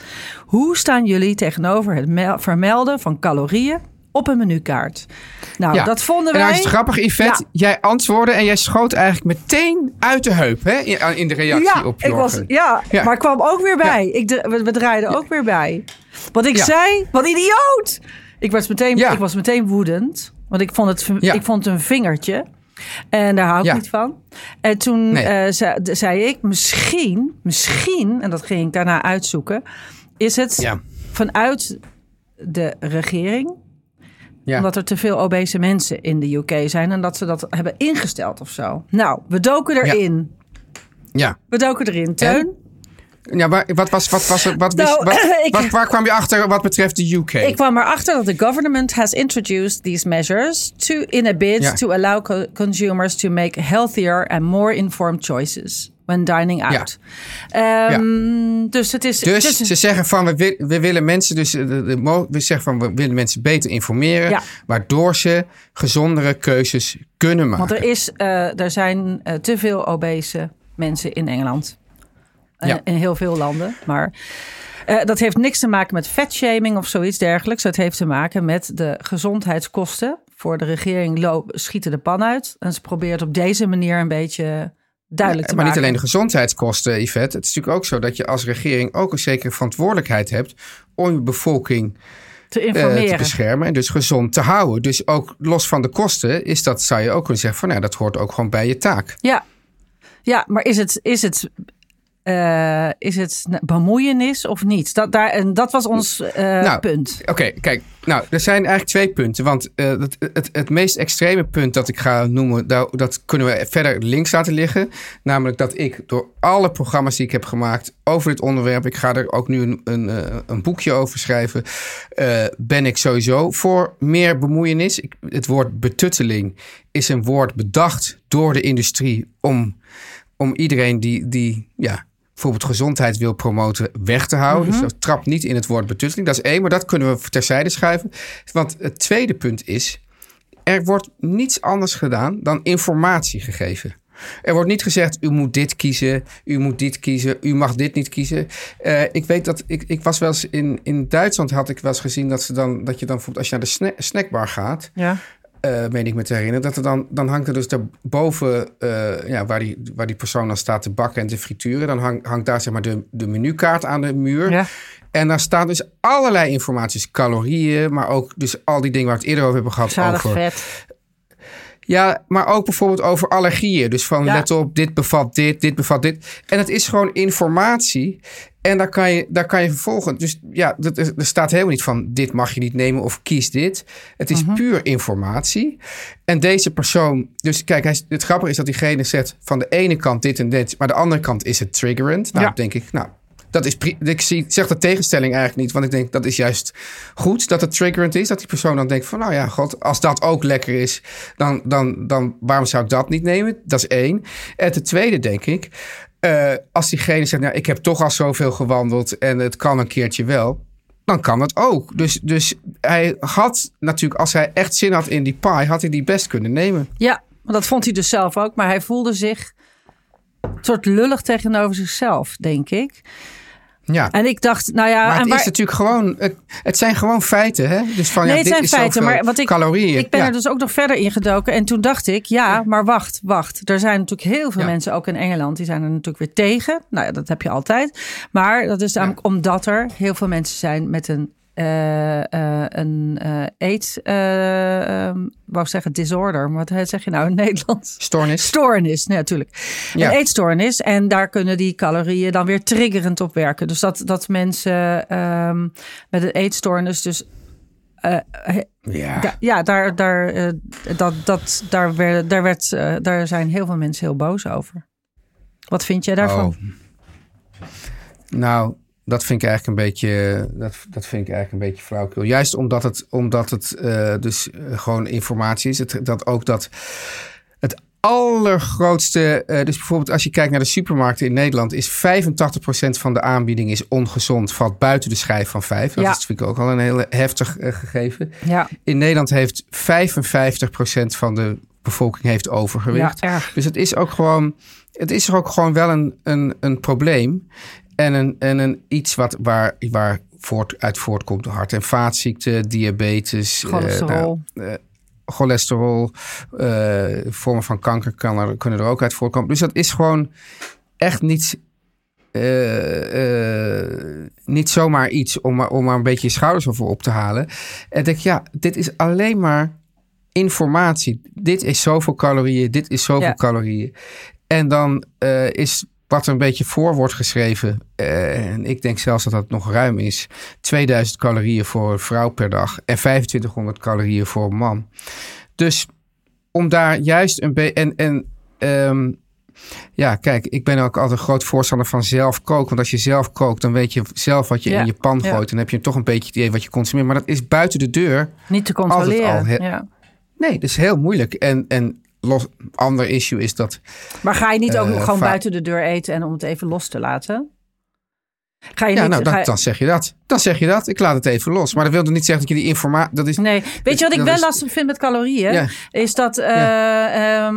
[SPEAKER 5] Hoe staan jullie tegenover het mel- vermelden van calorieën op een menukaart? Nou,
[SPEAKER 4] Ja.
[SPEAKER 5] dat vonden
[SPEAKER 4] En
[SPEAKER 5] wij.
[SPEAKER 4] nou is grappig, Yvette.
[SPEAKER 5] Ja.
[SPEAKER 4] Jij antwoordde en jij schoot eigenlijk meteen uit de heup hè? In, in de reactie
[SPEAKER 5] ja,
[SPEAKER 4] op
[SPEAKER 5] ik was, ja,
[SPEAKER 4] Ja.
[SPEAKER 5] maar kwam ook weer bij. Ik, we, we draaiden ook weer bij. Wat ik zei, wat idioot! Ik was meteen,
[SPEAKER 4] Ja.
[SPEAKER 5] ik was meteen woedend. Want ik vond het, ik vond het een vingertje. En daar hou ik niet van. En toen
[SPEAKER 4] Nee.
[SPEAKER 5] eh, zei, zei ik, misschien, misschien, en dat ging ik daarna uitzoeken, is het
[SPEAKER 4] Ja.
[SPEAKER 5] Vanuit de regering
[SPEAKER 4] Ja.
[SPEAKER 5] omdat er te veel obese mensen in de UK zijn en dat ze dat hebben ingesteld of zo. Nou, we doken erin.
[SPEAKER 4] Ja.
[SPEAKER 5] We doken erin. Teun,
[SPEAKER 4] Ja, wat was, wat was, er- wat,
[SPEAKER 5] Nou,
[SPEAKER 4] wat,
[SPEAKER 5] ik-
[SPEAKER 4] wat- waar kwam je achter wat betreft de UK?
[SPEAKER 5] Ik kwam erachter dat the government has introduced these measures to, in a bid
[SPEAKER 4] Ja.
[SPEAKER 5] to allow co- consumers to make healthier and more informed choices when dining out. Ehm, Dus het is.
[SPEAKER 4] Dus
[SPEAKER 5] is-
[SPEAKER 4] ze zeggen van we, we willen mensen dus de, de, we zeggen van we willen mensen beter informeren,
[SPEAKER 5] Ja.
[SPEAKER 4] waardoor ze gezondere keuzes kunnen maken.
[SPEAKER 5] want er, is, eh, er zijn eh, te veel obese mensen in Engeland. En. In heel veel landen. Maar eh, dat heeft niks te maken met vetshaming of zoiets dergelijks. Het heeft te maken met de gezondheidskosten. Voor de regering schieten de pan uit. En ze probeert op deze manier een beetje duidelijk te
[SPEAKER 4] maar niet alleen de gezondheidskosten, Yvette. Het is natuurlijk ook zo dat je als regering ook een zekere verantwoordelijkheid hebt om je bevolking
[SPEAKER 5] te
[SPEAKER 4] eh,
[SPEAKER 5] informeren.
[SPEAKER 4] te beschermen en dus gezond te houden. Dus ook los van de kosten is dat, zou je ook kunnen zeggen van nou, dat hoort ook gewoon bij je taak.
[SPEAKER 5] Ja, ja maar is het, is het, eh, is het bemoeienis of niet? Dat, daar, en dat was ons eh,
[SPEAKER 4] Nou,
[SPEAKER 5] punt.
[SPEAKER 4] Oké, kijk. Nou, er zijn eigenlijk twee punten. Want eh, het, het, het meest extreme punt dat ik ga noemen, daar- dat kunnen we verder links laten liggen. Namelijk dat ik door alle programma's die ik heb gemaakt over dit onderwerp, ik ga er ook nu een, een, een boekje over schrijven, ben ik sowieso voor meer bemoeienis. Ik, het woord betutteling is een woord bedacht door de industrie om, om iedereen die, die ja, bijvoorbeeld gezondheid wil promoten, weg te houden. Dus dat trapt niet in het woord betutteling. Dat is één, maar dat kunnen we terzijde schuiven. Want het tweede punt is, er wordt niets anders gedaan dan informatie gegeven. Er wordt niet gezegd, u moet dit kiezen, u moet dit kiezen, u mag dit niet kiezen. Eh, ik weet dat, ik, ik was wel eens in, in Duitsland, had ik wel eens gezien dat, ze dan, dat je dan bijvoorbeeld als je naar de sna- snackbar gaat,
[SPEAKER 5] Ja.
[SPEAKER 4] Eh meen ik me te herinneren, dat er dan, dan hangt er dus daarboven, eh ja, waar, die, waar die persoon dan staat te bakken en te frituren, dan hang, hangt daar zeg maar de, de menukaart aan de muur.
[SPEAKER 5] Ja.
[SPEAKER 4] En daar staan dus allerlei informaties, calorieën, maar ook dus al die dingen waar we het eerder over hebben gehad.
[SPEAKER 5] Zadig
[SPEAKER 4] over,
[SPEAKER 5] vet.
[SPEAKER 4] Ja, maar ook bijvoorbeeld over allergieën. Dus van
[SPEAKER 5] Ja.
[SPEAKER 4] let op, dit bevat dit, dit bevat dit. En het is gewoon informatie. En daar kan je, daar kan je vervolgen. Dus ja, dat, er staat helemaal niet van dit mag je niet nemen of kies dit. Het is
[SPEAKER 5] Mhm.
[SPEAKER 4] puur informatie. En deze persoon, dus kijk, hij, het grappige is dat diegene zegt van de ene kant dit en dit, maar de andere kant is het triggerend. Nou,
[SPEAKER 5] Ja.
[SPEAKER 4] denk ik, nou, dat is ik zie, zeg de tegenstelling eigenlijk niet, want ik denk dat is juist goed dat het triggerend is. Dat die persoon dan denkt van, nou ja, god, als dat ook lekker is, dan, dan, dan waarom zou ik dat niet nemen? Dat is één. En ten tweede denk ik, eh, als diegene zegt, nou, ik heb toch al zoveel gewandeld en het kan een keertje wel. Dan kan het ook. Dus, dus hij had natuurlijk, als hij echt zin had in die pie, had hij die best kunnen nemen.
[SPEAKER 5] Ja, maar dat vond hij dus zelf ook. Maar hij voelde zich een soort lullig tegenover zichzelf, denk ik.
[SPEAKER 4] Ja.
[SPEAKER 5] En ik dacht, nou ja...
[SPEAKER 4] Maar
[SPEAKER 5] en
[SPEAKER 4] het
[SPEAKER 5] waar-
[SPEAKER 4] is natuurlijk gewoon, het, het zijn gewoon feiten, hè? Dus van,
[SPEAKER 5] Nee,
[SPEAKER 4] ja,
[SPEAKER 5] het
[SPEAKER 4] dit
[SPEAKER 5] zijn
[SPEAKER 4] is
[SPEAKER 5] feiten,
[SPEAKER 4] zoveel
[SPEAKER 5] maar wat ik,
[SPEAKER 4] calorieën.
[SPEAKER 5] ik ben
[SPEAKER 4] Ja.
[SPEAKER 5] er dus ook nog verder in gedoken. En toen dacht ik, ja, maar wacht, wacht. Er zijn natuurlijk heel veel
[SPEAKER 4] Ja.
[SPEAKER 5] mensen, ook in Engeland, die zijn er natuurlijk weer tegen. Nou ja, dat heb je altijd. Maar dat is namelijk omdat er heel veel mensen zijn met een, een eh eet, eh, ehm, wou ik zeggen disorder. Maar wat zeg je nou in Nederlands?
[SPEAKER 4] Stoornis.
[SPEAKER 5] Stoornis, nee, natuurlijk.
[SPEAKER 4] Ja.
[SPEAKER 5] Een eetstoornis. En daar kunnen die calorieën dan weer triggerend op werken. Dus dat, dat mensen ehm, met een eetstoornis dus... eh,
[SPEAKER 4] Ja.
[SPEAKER 5] da- ja, daar, daar, eh, dat, dat, daar, werd, daar, werd, eh, daar zijn heel veel mensen heel boos over. Wat vind jij daarvan?
[SPEAKER 4] Oh. Nou, dat vind ik eigenlijk een beetje, dat, dat vind ik eigenlijk een beetje flauwkul. Juist omdat het, omdat het eh, dus eh, gewoon informatie is. Het, dat ook dat het allergrootste, eh, dus bijvoorbeeld als je kijkt naar de supermarkten in Nederland, is 85% van de aanbieding is ongezond, valt buiten de schijf van 5. Dat
[SPEAKER 5] Ja.
[SPEAKER 4] is vind ik ook al een heel heftig gegeven.
[SPEAKER 5] Ja,
[SPEAKER 4] In Nederland heeft 55% van de bevolking heeft overgewicht.
[SPEAKER 5] erg.
[SPEAKER 4] Dus het is ook gewoon, het is er ook gewoon wel een, een, een probleem. En een, en een iets wat, waar, waar voort, uit voortkomt. Hart- en vaatziekten, diabetes. eh,
[SPEAKER 5] Cholesterol.
[SPEAKER 4] nou, eh, cholesterol, eh, vormen van kanker kan er, kunnen er ook uit voortkomen. Dus dat is gewoon echt niet, niet zomaar iets om, om maar een beetje je schouders over op te halen. En denk, ja, dit is alleen maar informatie. Dit is zoveel calorieën, dit is zoveel
[SPEAKER 5] Ja.
[SPEAKER 4] calorieën. En dan is wat er een beetje voor wordt geschreven, eh, en ik denk zelfs dat dat nog ruim is, 2000 calorieën voor een vrouw per dag en 2500 calorieën voor een man. Dus om daar juist een beetje. En, en ehm, Ja, kijk, ik ben ook altijd een groot voorstander van zelf koken. Want als je zelf kookt, dan weet je zelf wat je
[SPEAKER 5] Ja,
[SPEAKER 4] in je pan
[SPEAKER 5] ja.
[SPEAKER 4] gooit. En dan heb je toch een beetje het idee wat je consumeert. Maar dat is buiten de deur.
[SPEAKER 5] Niet te controleren.
[SPEAKER 4] al,
[SPEAKER 5] ja.
[SPEAKER 4] Nee, dat is heel moeilijk. En, en los, ander issue is dat...
[SPEAKER 5] Maar ga je niet ook
[SPEAKER 4] Eh,
[SPEAKER 5] nog gewoon buiten de deur eten en om het even los te laten? Ga je
[SPEAKER 4] Ja,
[SPEAKER 5] niet,
[SPEAKER 4] nou, dan,
[SPEAKER 5] je-
[SPEAKER 4] dan zeg je dat. Dan zeg je dat. Ik laat het even los. Maar dat wil niet zeggen dat je die informatie... Dat is,
[SPEAKER 5] Nee, weet je wat ik wel
[SPEAKER 4] is-
[SPEAKER 5] lastig vind met calorieën?
[SPEAKER 4] Ja.
[SPEAKER 5] Is dat,
[SPEAKER 4] Ja.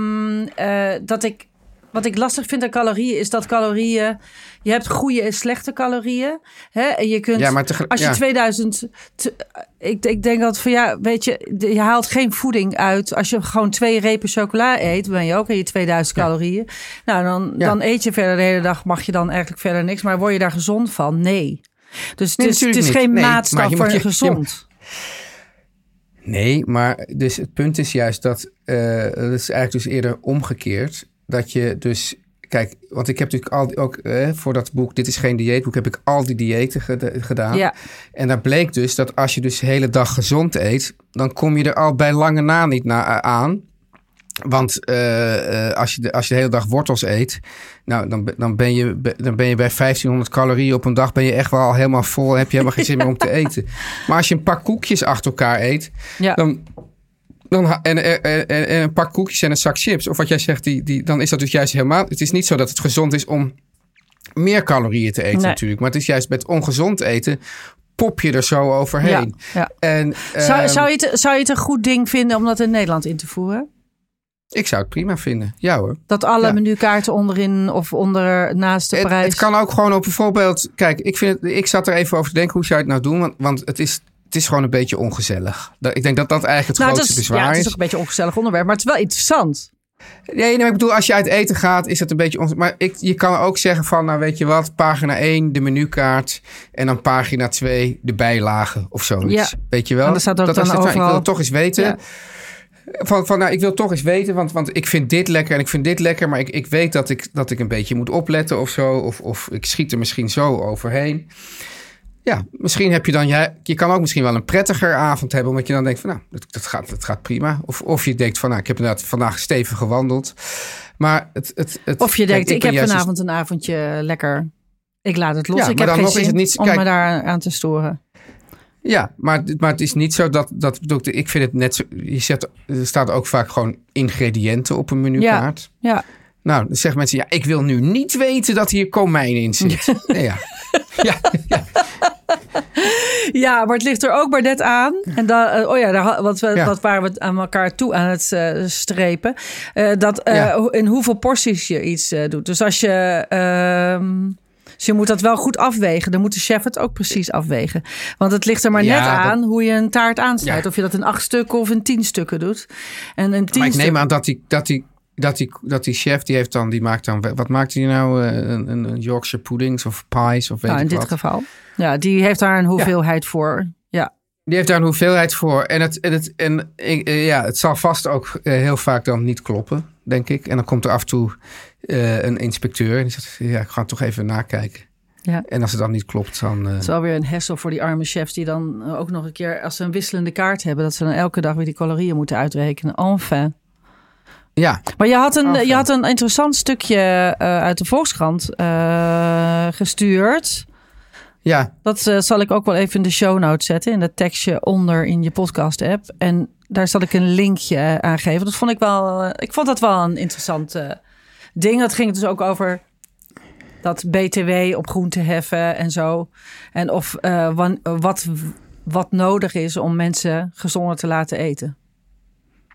[SPEAKER 5] eh, dat ik. Wat ik lastig vind aan calorieën is dat calorieën. Je hebt goede en slechte calorieën. Hè? En je kunt.
[SPEAKER 4] Ja, maar tegelijk-
[SPEAKER 5] als je
[SPEAKER 4] ja.
[SPEAKER 5] 2000. te- ik, ik denk dat van ja, weet je, je haalt geen voeding uit. Als je gewoon twee repen chocola eet, ben je ook aan je 2000 calorieën. Nou, dan, dan eet je verder de hele dag. Mag je dan eigenlijk verder niks. Maar word je daar gezond van? Nee. Dus het is, het is geen
[SPEAKER 4] Nee,
[SPEAKER 5] maatstaf
[SPEAKER 4] je
[SPEAKER 5] voor
[SPEAKER 4] je-
[SPEAKER 5] gezond.
[SPEAKER 4] Nee, maar dus het punt is juist dat eh het is eigenlijk dus eerder omgekeerd. Dat je dus, kijk, want ik heb natuurlijk al die, ook eh, voor dat boek, dit is geen dieetboek, heb ik al die diëten geda- gedaan.
[SPEAKER 5] Ja.
[SPEAKER 4] En daar bleek dus dat als je dus de hele dag gezond eet, dan kom je er al bij lange na niet na, aan. Want eh, eh, als, je de, als je de hele dag wortels eet, nou, dan, dan, ben je, dan ben je bij 1500 calorieën op een dag, ben je echt wel al helemaal vol. Heb je helemaal geen zin meer om te eten. Maar als je een paar koekjes achter elkaar eet,
[SPEAKER 5] Ja.
[SPEAKER 4] dan, dan, en, en, en, en een pak koekjes en een zak chips, of wat jij zegt, die, die, dan is dat dus juist helemaal. Het is niet zo dat het gezond is om meer calorieën te eten,
[SPEAKER 5] Nee.
[SPEAKER 4] natuurlijk. Maar het is juist met ongezond eten, pop je er zo overheen.
[SPEAKER 5] Ja, ja.
[SPEAKER 4] En,
[SPEAKER 5] Zou,
[SPEAKER 4] ehm,
[SPEAKER 5] zou, je het, zou je het een goed ding vinden om dat in Nederland in te voeren?
[SPEAKER 4] Ik zou het prima vinden. Ja hoor.
[SPEAKER 5] Dat alle
[SPEAKER 4] Ja.
[SPEAKER 5] menukaarten onderin of onder naast de
[SPEAKER 4] Het,
[SPEAKER 5] prijs.
[SPEAKER 4] het kan ook gewoon op bijvoorbeeld. Kijk, ik, vind het, ik zat er even over te denken hoe zou je het nou doen. Want, want het, is, het is gewoon een beetje ongezellig. Dat- Ik denk dat dat eigenlijk het
[SPEAKER 5] nou, het
[SPEAKER 4] grootste
[SPEAKER 5] is,
[SPEAKER 4] bezwaar
[SPEAKER 5] ja, het is
[SPEAKER 4] is.
[SPEAKER 5] ook een beetje een ongezellig onderwerp, maar het is wel interessant.
[SPEAKER 4] Nee, nee, maar ik bedoel, als je uit eten gaat, is het een beetje... Onge... Maar ik, je kan ook zeggen van, nou weet je wat, pagina 1 de menukaart en dan pagina 2 de bijlagen of zoiets.
[SPEAKER 5] Ja.
[SPEAKER 4] Weet je wel?
[SPEAKER 5] En dan staat ook
[SPEAKER 4] dat
[SPEAKER 5] dan
[SPEAKER 4] nou, ik wil
[SPEAKER 5] overal-
[SPEAKER 4] het toch eens weten.
[SPEAKER 5] Ja.
[SPEAKER 4] Van, van, nou, ik wil toch eens weten, want, want ik vind dit lekker en ik vind dit lekker, maar ik, ik weet dat ik, dat ik een beetje moet opletten of zo. Of, of ik schiet er misschien zo overheen. Ja, misschien heb je dan, jij, je kan ook misschien wel een prettiger avond hebben, omdat je dan denkt van, nou, dat, dat, gaat, dat gaat prima. Of, of je denkt van, nou, ik heb inderdaad vandaag stevig gewandeld. Maar het, het, het,
[SPEAKER 5] Of je
[SPEAKER 4] kijk,
[SPEAKER 5] denkt, ik, heb vanavond een avondje lekker. Ik laat het los.
[SPEAKER 4] Ja,
[SPEAKER 5] ik
[SPEAKER 4] maar
[SPEAKER 5] heb
[SPEAKER 4] dan
[SPEAKER 5] geen
[SPEAKER 4] nog
[SPEAKER 5] zin
[SPEAKER 4] het niet-
[SPEAKER 5] om
[SPEAKER 4] kijk-
[SPEAKER 5] me daar aan te storen.
[SPEAKER 4] Ja, maar, maar het is niet zo dat, dat ik, vind het net zo, je zet, er staat ook vaak gewoon ingrediënten op een menukaart.
[SPEAKER 5] Ja,
[SPEAKER 4] Nou, dan zeggen mensen, ja, ik wil nu niet weten dat hier komijn in zit. Ja, ja. Ja,
[SPEAKER 5] maar het ligt er ook maar net aan. En dan, eh, oh ja, daar, wat, we,
[SPEAKER 4] Ja.
[SPEAKER 5] wat waren we aan elkaar toe aan het eh, strepen? Eh, dat
[SPEAKER 4] Ja.
[SPEAKER 5] in hoeveel porties je iets doet. Dus als je. ehm, dus je moet dat wel goed afwegen. Dan moet de chef het ook precies afwegen. Want het ligt er maar
[SPEAKER 4] Ja,
[SPEAKER 5] net
[SPEAKER 4] dat-
[SPEAKER 5] aan hoe je een taart aansnijdt.
[SPEAKER 4] Ja.
[SPEAKER 5] Of je dat in acht stukken of in tien stukken doet. En in tien
[SPEAKER 4] Maar ik neem aan dat die, dat die, dat die, dat die chef, die heeft dan, die maakt dan, wat maakt hij nou? Eh, Een, een Yorkshire puddings of pies of weet
[SPEAKER 5] Nou, in dit geval. Ja, die heeft daar een hoeveelheid voor. Ja.
[SPEAKER 4] Die heeft daar een hoeveelheid voor. En het, en het, en, eh, ja, het zal vast ook eh, heel vaak dan niet kloppen, denk ik. En dan komt er af en toe een inspecteur en die zegt, ja, ik ga het toch even nakijken.
[SPEAKER 5] Ja.
[SPEAKER 4] En als het dan niet klopt, dan...
[SPEAKER 5] Het is wel weer een hessel voor die arme chefs die dan ook nog een keer, als ze een wisselende kaart hebben, dat ze dan elke dag weer die calorieën moeten uitrekenen. Enfin.
[SPEAKER 4] Ja,
[SPEAKER 5] Maar je had een,
[SPEAKER 4] Enfin.
[SPEAKER 5] je had een interessant stukje eh, uit de Volkskrant eh, gestuurd.
[SPEAKER 4] ja,
[SPEAKER 5] Dat eh, zal ik ook wel even in de show notes zetten, in dat tekstje onder in je podcast app. En daar zal ik een linkje aan geven. Dat vond ik wel, ik vond dat wel een interessant eh, ding. Dat ging dus ook over dat BTW op groente heffen en zo. En of eh, wan- wat, wat nodig is om mensen gezonder te laten eten.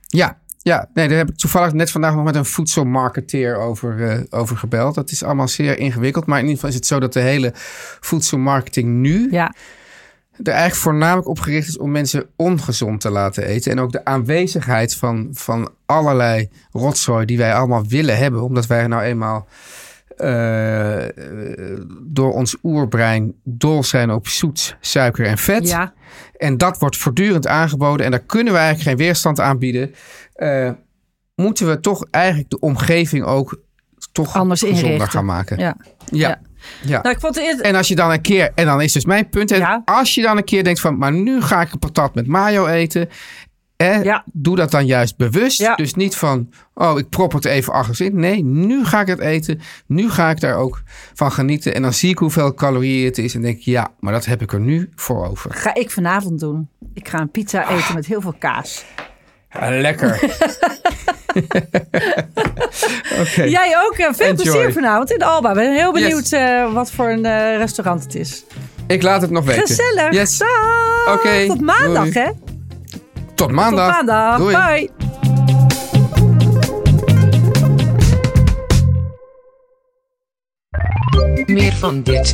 [SPEAKER 4] ja. Ja, nee, daar heb ik toevallig net vandaag nog met een voedselmarketeer over, eh, over gebeld. Dat is allemaal zeer ingewikkeld. Maar in ieder geval is het zo dat de hele voedselmarketing nu
[SPEAKER 5] Ja,
[SPEAKER 4] er eigenlijk voornamelijk op gericht is om mensen ongezond te laten eten. En ook de aanwezigheid van, van allerlei rotzooi die wij allemaal willen hebben. Omdat wij nou eenmaal eh, door ons oerbrein dol zijn op zoet, suiker en vet.
[SPEAKER 5] ja,
[SPEAKER 4] En dat wordt voortdurend aangeboden. En daar kunnen we eigenlijk geen weerstand aan bieden. Eh, moeten we toch eigenlijk de omgeving ook toch
[SPEAKER 5] Anders inrichten.
[SPEAKER 4] gaan maken.
[SPEAKER 5] ja.
[SPEAKER 4] Ja.
[SPEAKER 5] Ja.
[SPEAKER 4] ja.
[SPEAKER 5] Nou, ik vond het
[SPEAKER 4] En als je dan een keer, en dan is dus mijn punt, en
[SPEAKER 5] Ja.
[SPEAKER 4] als je dan een keer denkt van, maar nu ga ik een patat met mayo eten. Eh,
[SPEAKER 5] Ja.
[SPEAKER 4] Doe dat dan juist bewust. Dus niet van, oh, ik prop het even achter in. Nee, nu ga ik het eten. Nu ga ik daar ook van genieten. En dan zie ik hoeveel calorieën het is. En denk ik, ja, maar dat heb ik er nu voor over.
[SPEAKER 5] Ga ik vanavond doen. Ik ga een pizza eten met heel veel kaas.
[SPEAKER 4] Ja, lekker. Oké.
[SPEAKER 5] Jij ook. eh, Veel
[SPEAKER 4] Enjoy.
[SPEAKER 5] plezier vanavond in Alba. Ik ben heel
[SPEAKER 4] Yes.
[SPEAKER 5] benieuwd eh, wat voor een eh, restaurant het is.
[SPEAKER 4] Ik laat het nog weten.
[SPEAKER 5] Gezellig.
[SPEAKER 4] Yes. Oké,
[SPEAKER 5] Tot maandag,
[SPEAKER 4] doei.
[SPEAKER 5] hè?
[SPEAKER 4] Tot maandag.
[SPEAKER 5] Tot maandag.
[SPEAKER 4] Doei.
[SPEAKER 5] Bye.
[SPEAKER 6] Meer van dit.